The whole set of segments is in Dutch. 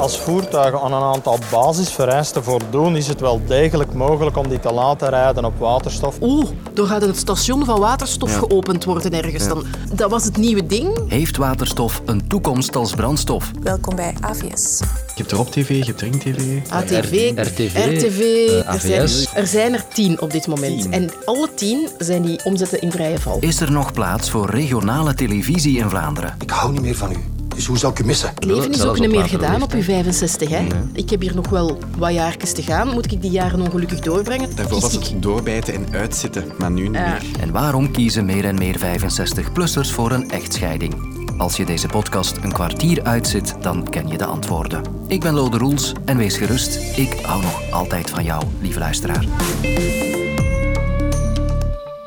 Als voertuigen aan een aantal basisvereisten voldoen, is het wel degelijk mogelijk om die te laten rijden op waterstof. Oeh, er gaat een station van waterstof geopend worden ergens dan. Dat was het nieuwe ding. Heeft waterstof een toekomst als brandstof? Welkom bij AVS. Je hebt erop TV, je hebt Ring TV. ATV, RTV, RTV. eh, er, zijn, AVS. er zijn er tien op dit moment. En alle tien zijn die omzetten in vrije val. Is er nog plaats voor regionale televisie in Vlaanderen? Ik hou niet meer van u. Dus hoe zou ik u missen? Het leven is ook niet meer gedaan op leeftijd. 65. Hè? Ik heb hier nog wel wat jaartjes te gaan. Moet ik die jaren ongelukkig doorbrengen? Daarvoor was het doorbijten en uitzitten, maar nu niet meer. En waarom kiezen meer en meer 65-plussers voor een echtscheiding? Als je deze podcast een kwartier uitzit, dan ken je de antwoorden. Ik ben Lode Roels en wees gerust, ik hou nog altijd van jou, lieve luisteraar.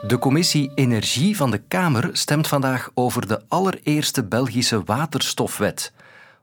De commissie Energie van de Kamer stemt vandaag over de allereerste Belgische waterstofwet.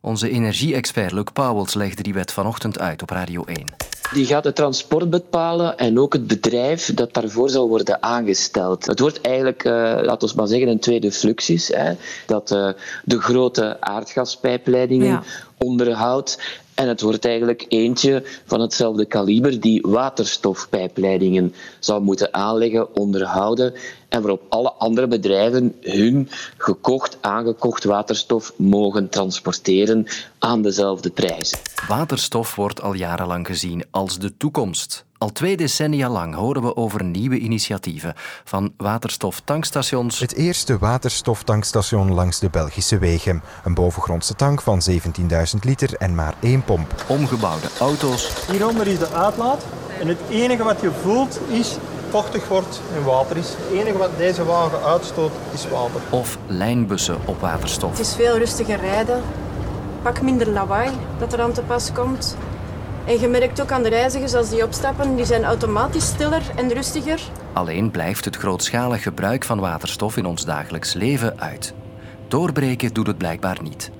Onze energie-expert Luc Pauwels legde die wet vanochtend uit op Radio 1. Die gaat het transport bepalen en ook het bedrijf dat daarvoor zal worden aangesteld. Het wordt eigenlijk, eh, laten we maar zeggen, een tweede fluxus. Hè, dat eh, de grote aardgaspijpleidingen Ja. onderhoudt. En het wordt eigenlijk eentje van hetzelfde kaliber die waterstofpijpleidingen zou moeten aanleggen, onderhouden en waarop alle andere bedrijven hun gekocht, aangekocht waterstof mogen transporteren aan dezelfde prijzen. Waterstof wordt al jarenlang gezien als de toekomst. Al twee decennia lang horen we over nieuwe initiatieven van waterstoftankstations Het eerste waterstoftankstation langs de Belgische wegen. Een bovengrondse tank van 17.000 liter en maar één pomp. omgebouwde auto's Hieronder is de uitlaat. En het enige wat je voelt is vochtig wordt en water is. Het enige wat deze wagen uitstoot is water. of lijnbussen op waterstof. Het is veel rustiger rijden. Pak minder lawaai dat er aan te pas komt. En je merkt ook aan de reizigers als die opstappen, die zijn automatisch stiller en rustiger. Alleen blijft het grootschalig gebruik van waterstof in ons dagelijks leven uit. Doorbreken doet het blijkbaar niet.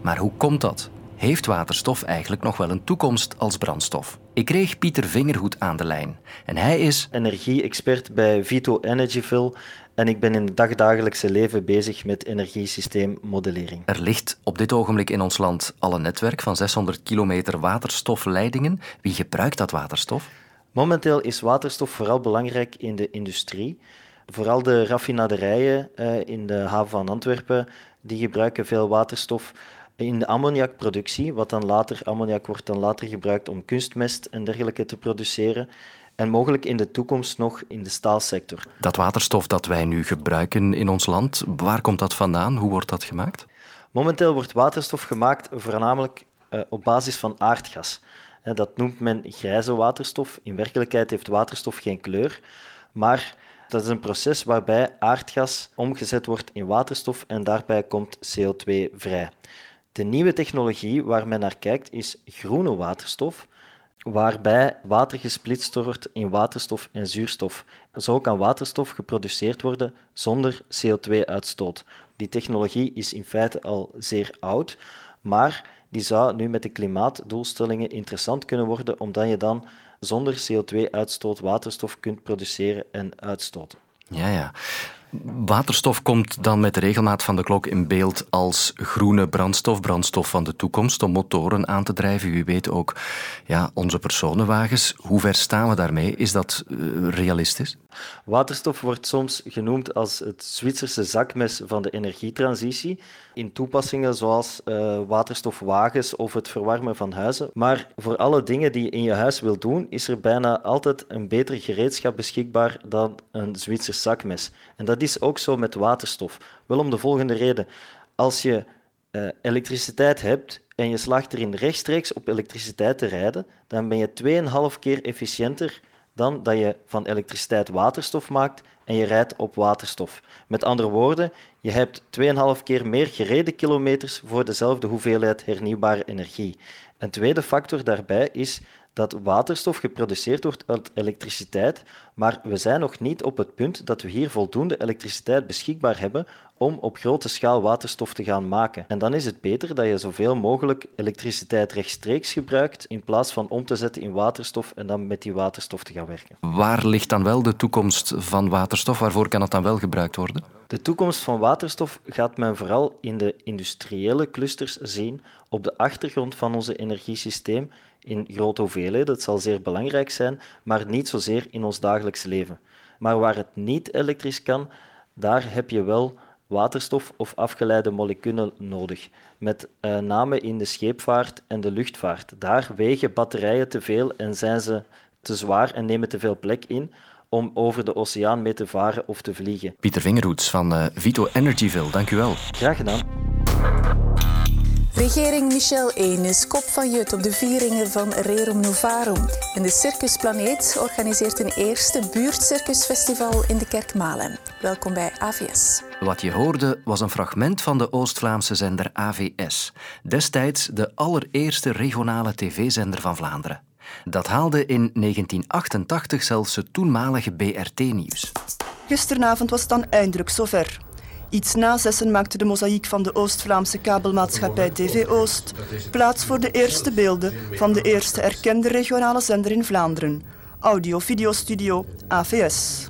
Maar hoe komt dat? Heeft waterstof eigenlijk nog wel een toekomst als brandstof? Ik kreeg Pieter Vingerhoed aan de lijn. En hij is energie-expert bij Vito Energyville en ik ben in het dagdagelijkse leven bezig met energiesysteemmodellering. Er ligt op dit ogenblik in ons land al een netwerk van 600 kilometer waterstofleidingen. Wie gebruikt dat waterstof? Momenteel is waterstof vooral belangrijk in de industrie. Vooral de raffinaderijen eh, in de haven van Antwerpen die gebruiken veel waterstof. In de ammoniakproductie, wat dan later, ammoniak wordt dan later gebruikt om kunstmest en dergelijke te produceren. En mogelijk in de toekomst nog in de staalsector. Dat waterstof dat wij nu gebruiken in ons land, waar komt dat vandaan? Hoe wordt dat gemaakt? Momenteel wordt waterstof gemaakt voornamelijk eh, op basis van aardgas. Eh, dat noemt men grijze waterstof. In werkelijkheid heeft waterstof geen kleur, maar dat is een proces waarbij aardgas omgezet wordt in waterstof en daarbij komt CO2 vrij. De nieuwe technologie waar men naar kijkt is groene waterstof, waarbij water gesplitst wordt in waterstof en zuurstof. Zo kan waterstof geproduceerd worden zonder CO2-uitstoot. Die technologie is in feite al zeer oud, maar die zou nu met de klimaatdoelstellingen interessant kunnen worden, omdat je dan zonder CO2-uitstoot waterstof kunt produceren en uitstoten. Ja, ja. Waterstof komt dan met de regelmaat van de klok in beeld als groene brandstof, brandstof van de toekomst, om motoren aan te drijven. U weet ook, ja, onze personenwagens. Hoe ver staan we daarmee? Is dat eh, realistisch? Waterstof wordt soms genoemd als het Zwitserse zakmes van de energietransitie. In toepassingen zoals eh, waterstofwagens of het verwarmen van huizen. Maar voor alle dingen die je in je huis wilt doen, is er bijna altijd een beter gereedschap beschikbaar dan een Zwitsers zakmes. En dat is ook zo met waterstof. Wel om de volgende reden. Als je eh, elektriciteit hebt en je slaagt erin rechtstreeks op elektriciteit te rijden, dan ben je 2,5 keer efficiënter dan dat je van elektriciteit waterstof maakt en je rijdt op waterstof. Met andere woorden, je hebt 2,5 keer meer gereden kilometers voor dezelfde hoeveelheid hernieuwbare energie. Een tweede factor daarbij is dat waterstof geproduceerd wordt uit elektriciteit, maar we zijn nog niet op het punt dat we hier voldoende elektriciteit beschikbaar hebben om op grote schaal waterstof te gaan maken. En dan is het beter dat je zoveel mogelijk elektriciteit rechtstreeks gebruikt in plaats van om te zetten in waterstof en dan met die waterstof te gaan werken. Waar ligt dan wel de toekomst van waterstof? Waarvoor kan het dan wel gebruikt worden? De toekomst van waterstof gaat men vooral in de industriële clusters zien, op de achtergrond van ons energiesysteem in grote hoeveelheden. Dat zal zeer belangrijk zijn, maar niet zozeer in ons dagelijks leven. Maar waar het niet elektrisch kan, daar heb je wel waterstof of afgeleide moleculen nodig, met uh, name in de scheepvaart en de luchtvaart. Daar wegen batterijen te veel en zijn ze te zwaar en nemen te veel plek in om over de oceaan mee te varen of te vliegen. Pieter Vingerhoets van uh, Vito Energyville, dank u wel. Graag gedaan. Regering Michel 1 is kop van Jut op de vieringen van Rerum Novarum. En de Circusplaneet organiseert een eerste buurtcircusfestival in de Kerkmalen. Welkom bij AVS. Wat je hoorde was een fragment van de Oost-Vlaamse zender AVS. Destijds de allereerste regionale tv-zender van Vlaanderen. Dat haalde in 1988 zelfs het toenmalige BRT-nieuws. Gisteravond was het dan eindelijk zover. Iets na zessen maakte de mozaïek van de Oost-Vlaamse kabelmaatschappij TV Oost plaats voor de eerste beelden van de eerste erkende regionale zender in Vlaanderen, Audio-Videostudio AVS.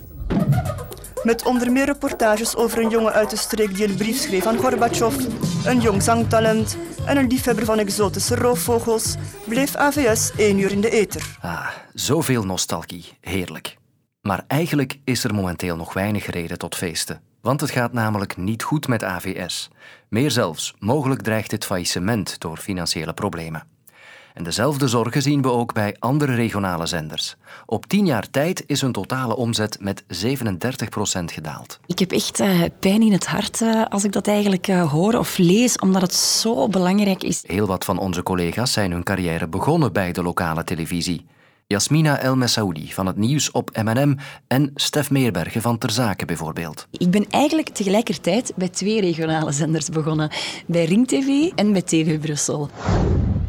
Met onder meer reportages over een jongen uit de streek die een brief schreef aan Gorbachev, een jong zangtalent en een liefhebber van exotische roofvogels, bleef AVS één uur in de ether. Ah, zoveel nostalgie. Heerlijk. Maar eigenlijk is er momenteel nog weinig reden tot feesten. Want het gaat namelijk niet goed met AVS. Meer zelfs, mogelijk dreigt het faillissement door financiële problemen. En dezelfde zorgen zien we ook bij andere regionale zenders. Op tien jaar tijd is hun totale omzet met 37% gedaald. Ik heb echt uh, pijn in het hart uh, als ik dat eigenlijk uh, hoor of lees, omdat het zo belangrijk is. Heel wat van onze collega's zijn hun carrière begonnen bij de lokale televisie. Jasmina El Messaoudi van het nieuws op M&M en Stef Meerbergen van Ter Zaken bijvoorbeeld. Ik ben eigenlijk tegelijkertijd bij twee regionale zenders begonnen. Bij Ring TV en bij TV Brussel.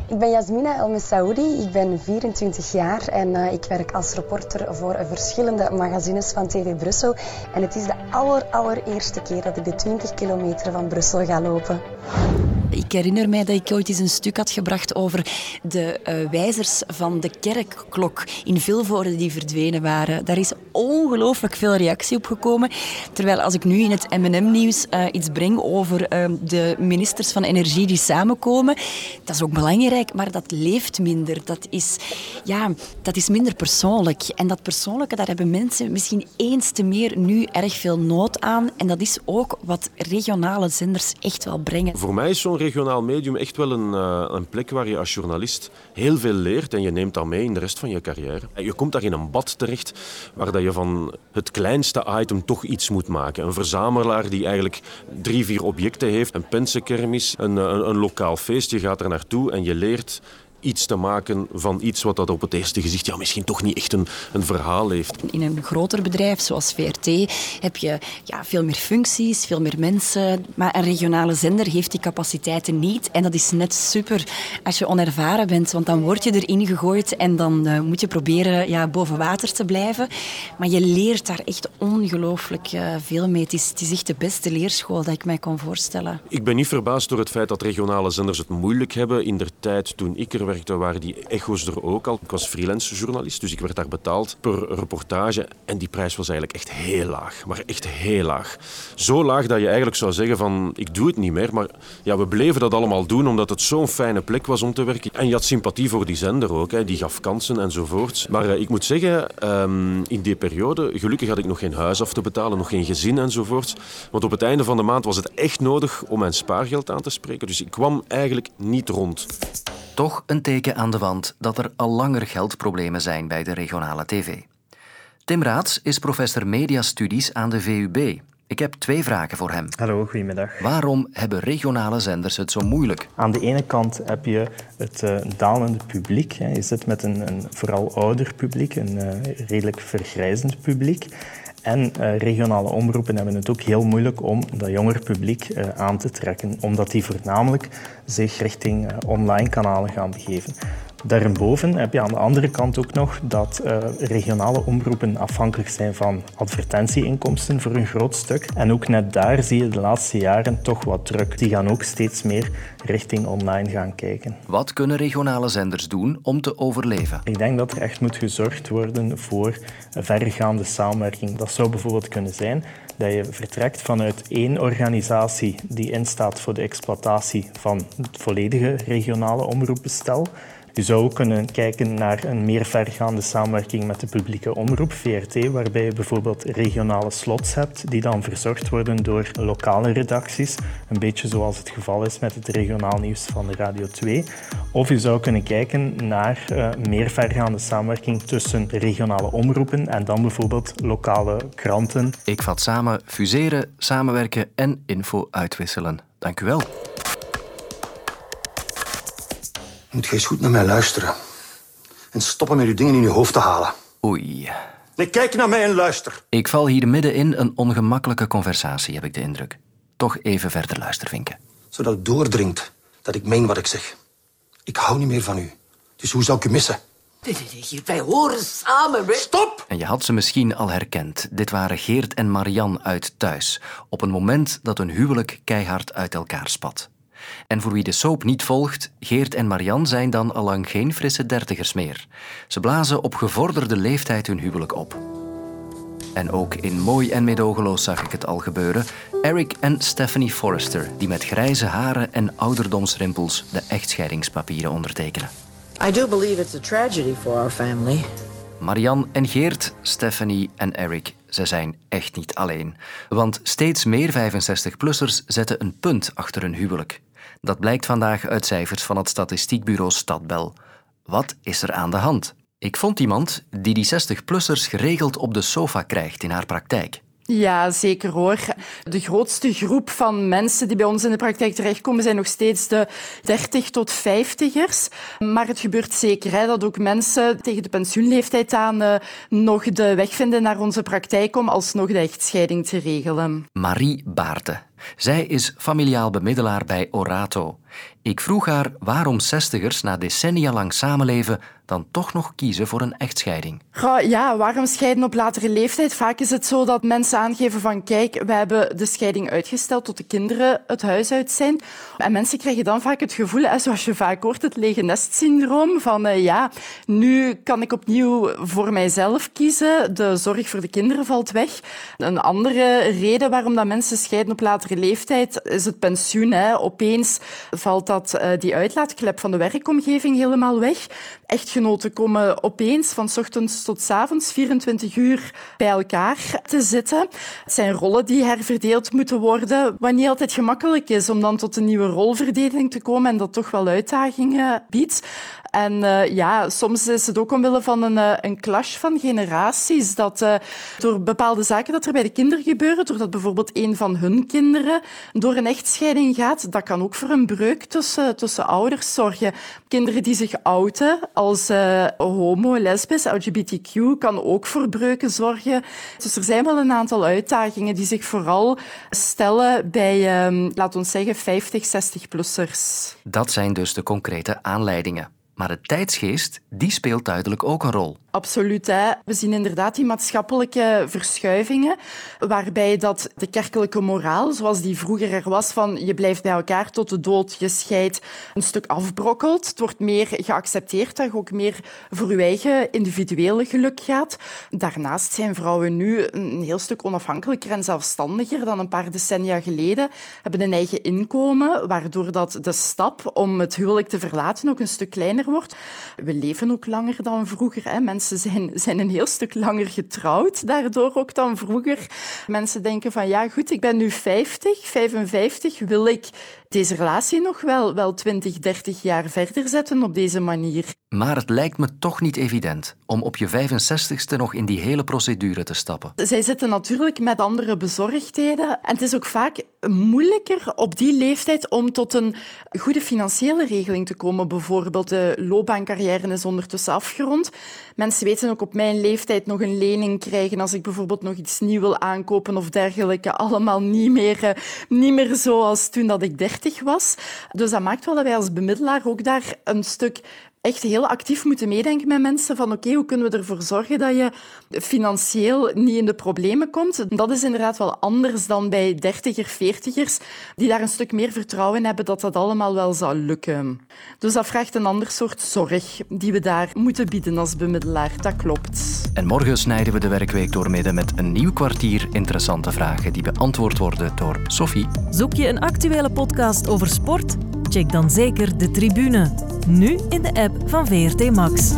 Ik ben Jasmina El Messaoudi, ik ben 24 jaar en uh, ik werk als reporter voor verschillende magazines van TV Brussel. En het is de aller, allereerste keer dat ik de 20 kilometer van Brussel ga lopen. Ik herinner mij dat ik ooit eens een stuk had gebracht over de uh, wijzers van de kerkklok in Vilvoorde die verdwenen waren. Daar is ongelooflijk veel reactie op gekomen. Terwijl als ik nu in het M&M-nieuws uh, iets breng over uh, de ministers van Energie die samenkomen, dat is ook belangrijk, maar dat leeft minder. Dat is, ja, dat is minder persoonlijk. En dat persoonlijke, daar hebben mensen misschien eens te meer nu erg veel nood aan. En dat is ook wat regionale zenders echt wel brengen. Voor mij is zo'n regionaal medium echt wel een, uh, een plek waar je als journalist heel veel leert en je neemt dat mee in de rest van je carrière. Je komt daar in een bad terecht waar dat je van het kleinste item toch iets moet maken. Een verzamelaar die eigenlijk drie, vier objecten heeft, een pensenkermis, een, een, een lokaal feest. Je gaat er naartoe en je leert iets te maken van iets wat dat op het eerste gezicht ja, misschien toch niet echt een, een verhaal heeft. In een groter bedrijf zoals VRT heb je ja, veel meer functies, veel meer mensen. Maar een regionale zender heeft die capaciteiten niet. En dat is net super als je onervaren bent, want dan word je erin gegooid en dan uh, moet je proberen ja, boven water te blijven. Maar je leert daar echt ongelooflijk uh, veel mee. Het is, het is echt de beste leerschool dat ik mij kan voorstellen. Ik ben niet verbaasd door het feit dat regionale zenders het moeilijk hebben. In de tijd toen ik er werkte, waren die echo's er ook al. Ik was freelance journalist, dus ik werd daar betaald per reportage. En die prijs was eigenlijk echt heel laag. Maar echt heel laag. Zo laag dat je eigenlijk zou zeggen van, ik doe het niet meer. Maar ja, we bleven dat allemaal doen, omdat het zo'n fijne plek was om te werken. En je had sympathie voor die zender ook. Hè. Die gaf kansen enzovoort. Maar uh, ik moet zeggen, um, in die periode, gelukkig had ik nog geen huis af te betalen, nog geen gezin enzovoort. Want op het einde van de maand was het echt nodig om mijn spaargeld aan te spreken. Dus ik kwam eigenlijk niet rond. Toch een teken aan de wand dat er al langer geldproblemen zijn bij de regionale tv. Tim Raats is professor mediastudies aan de VUB. Ik heb twee vragen voor hem. Hallo, goedemiddag. Waarom hebben regionale zenders het zo moeilijk? Aan de ene kant heb je het uh, dalende publiek. Hè. Je zit met een, een vooral ouder publiek, een uh, redelijk vergrijzend publiek. En uh, regionale omroepen hebben het ook heel moeilijk om dat jonger publiek uh, aan te trekken, omdat die voornamelijk zich richting uh, online kanalen gaan begeven. Daarboven heb je aan de andere kant ook nog dat uh, regionale omroepen afhankelijk zijn van advertentieinkomsten voor een groot stuk. En ook net daar zie je de laatste jaren toch wat druk. Die gaan ook steeds meer richting online gaan kijken. Wat kunnen regionale zenders doen om te overleven? Ik denk dat er echt moet gezorgd worden voor verregaande samenwerking. Dat zou bijvoorbeeld kunnen zijn dat je vertrekt vanuit één organisatie die instaat voor de exploitatie van het volledige regionale omroepbestel. Je zou ook kunnen kijken naar een meer vergaande samenwerking met de publieke omroep, VRT, waarbij je bijvoorbeeld regionale slots hebt die dan verzorgd worden door lokale redacties, een beetje zoals het geval is met het regionaal nieuws van Radio 2. Of je zou kunnen kijken naar uh, meer vergaande samenwerking tussen regionale omroepen en dan bijvoorbeeld lokale kranten. Ik vat samen fuseren, samenwerken en info uitwisselen. Dank u wel. Moet je eens goed naar mij luisteren. En stoppen met je dingen in je hoofd te halen. Oei. Nee, kijk naar mij en luister. Ik val hier middenin een ongemakkelijke conversatie, heb ik de indruk. Toch even verder luistervinken. Zodat het doordringt dat ik meen wat ik zeg. Ik hou niet meer van u. Dus hoe zou ik u missen? Wij horen samen. Stop! En je had ze misschien al herkend. Dit waren Geert en Marian uit Thuis. Op een moment dat hun huwelijk keihard uit elkaar spat. En voor wie de soap niet volgt, Geert en Marian zijn dan allang geen frisse dertigers meer. Ze blazen op gevorderde leeftijd hun huwelijk op. En ook in Mooi en Medogeloos zag ik het al gebeuren. Eric en Stephanie Forrester, die met grijze haren en ouderdomsrimpels de echtscheidingspapieren ondertekenen. I do believe it's a tragedy for our family. Marian en Geert, Stephanie en Eric, ze zijn echt niet alleen. Want steeds meer 65-plussers zetten een punt achter hun huwelijk. Dat blijkt vandaag uit cijfers van het statistiekbureau Stadbel. Wat is er aan de hand? Ik vond iemand die die 60-plussers geregeld op de sofa krijgt in haar praktijk. Ja, zeker hoor. De grootste groep van mensen die bij ons in de praktijk terechtkomen zijn nog steeds de 30 tot 50ers. Maar het gebeurt zeker hè, dat ook mensen tegen de pensioenleeftijd aan uh, nog de weg vinden naar onze praktijk om alsnog de echtscheiding te regelen. Marie Baarten. Zij is familiaal bemiddelaar bij Orato. Ik vroeg haar waarom zestigers na decennia lang samenleven dan toch nog kiezen voor een echtscheiding. Ja, waarom scheiden op latere leeftijd? Vaak is het zo dat mensen aangeven van kijk, we hebben de scheiding uitgesteld tot de kinderen het huis uit zijn. En mensen krijgen dan vaak het gevoel, zoals je vaak hoort, het lege nest-syndroom, van uh, ja, nu kan ik opnieuw voor mijzelf kiezen. De zorg voor de kinderen valt weg. Een andere reden waarom dat mensen scheiden op latere leeftijd is het pensioen. Opeens valt dat, uh, die uitlaatklep van de werkomgeving helemaal weg. Echtgenoten komen opeens van ochtends tot avonds 24 uur bij elkaar te zitten. Het zijn rollen die herverdeeld moeten worden, wat niet altijd gemakkelijk is om dan tot een nieuwe rolverdeling te komen en dat toch wel uitdagingen biedt. En uh, ja, soms is het ook omwille van een, uh, een clash van generaties. Dat uh, door bepaalde zaken dat er bij de kinderen gebeuren, doordat bijvoorbeeld een van hun kinderen door een echtscheiding gaat, dat kan ook voor een breuk tussen, tussen ouders zorgen. Kinderen die zich outen als homo, lesbisch, LGBTQ, kan ook voor breuken zorgen. Dus er zijn wel een aantal uitdagingen die zich vooral stellen bij, um, laten we zeggen, 50, 60-plussers. Dat zijn dus de concrete aanleidingen. Maar de tijdsgeest, die speelt duidelijk ook een rol. Absoluut. Hè. We zien inderdaad die maatschappelijke verschuivingen, waarbij dat de kerkelijke moraal, zoals die vroeger er was, van je blijft bij elkaar tot de dood, je scheidt, een stuk afbrokkelt. Het wordt meer geaccepteerd dat je ook meer voor je eigen individuele geluk gaat. Daarnaast zijn vrouwen nu een heel stuk onafhankelijker en zelfstandiger dan een paar decennia geleden, hebben een eigen inkomen, waardoor dat de stap om het huwelijk te verlaten ook een stuk kleiner wordt. We leven ook langer dan vroeger. Hè. Mensen zijn, zijn een heel stuk langer getrouwd, daardoor ook dan vroeger. Mensen denken van ja, goed, ik ben nu 50, 55, wil ik deze relatie nog wel, wel 20, 30 jaar verder zetten op deze manier. Maar het lijkt me toch niet evident om op je 65ste nog in die hele procedure te stappen. Zij zitten natuurlijk met andere bezorgdheden. En het is ook vaak moeilijker op die leeftijd om tot een goede financiële regeling te komen. Bijvoorbeeld de loopbaancarrière is ondertussen afgerond. Mensen weten ook op mijn leeftijd nog een lening krijgen als ik bijvoorbeeld nog iets nieuw wil aankopen of dergelijke. Allemaal niet meer, eh, niet meer zoals toen dat ik 30 was. Dus dat maakt wel dat wij als bemiddelaar ook daar een stuk echt heel actief moeten meedenken met mensen van oké, hoe kunnen we ervoor zorgen dat je financieel niet in de problemen komt. Dat is inderdaad wel anders dan bij dertiger, veertigers, die daar een stuk meer vertrouwen in hebben dat dat allemaal wel zou lukken. Dus dat vraagt een ander soort zorg die we daar moeten bieden als bemiddelaar. Dat klopt. En morgen snijden we de werkweek doormidden met een nieuw kwartier interessante vragen die beantwoord worden door Sophie. Zoek je een actuele podcast over sport? Check dan zeker de tribune. Nu in de app van VRT Max.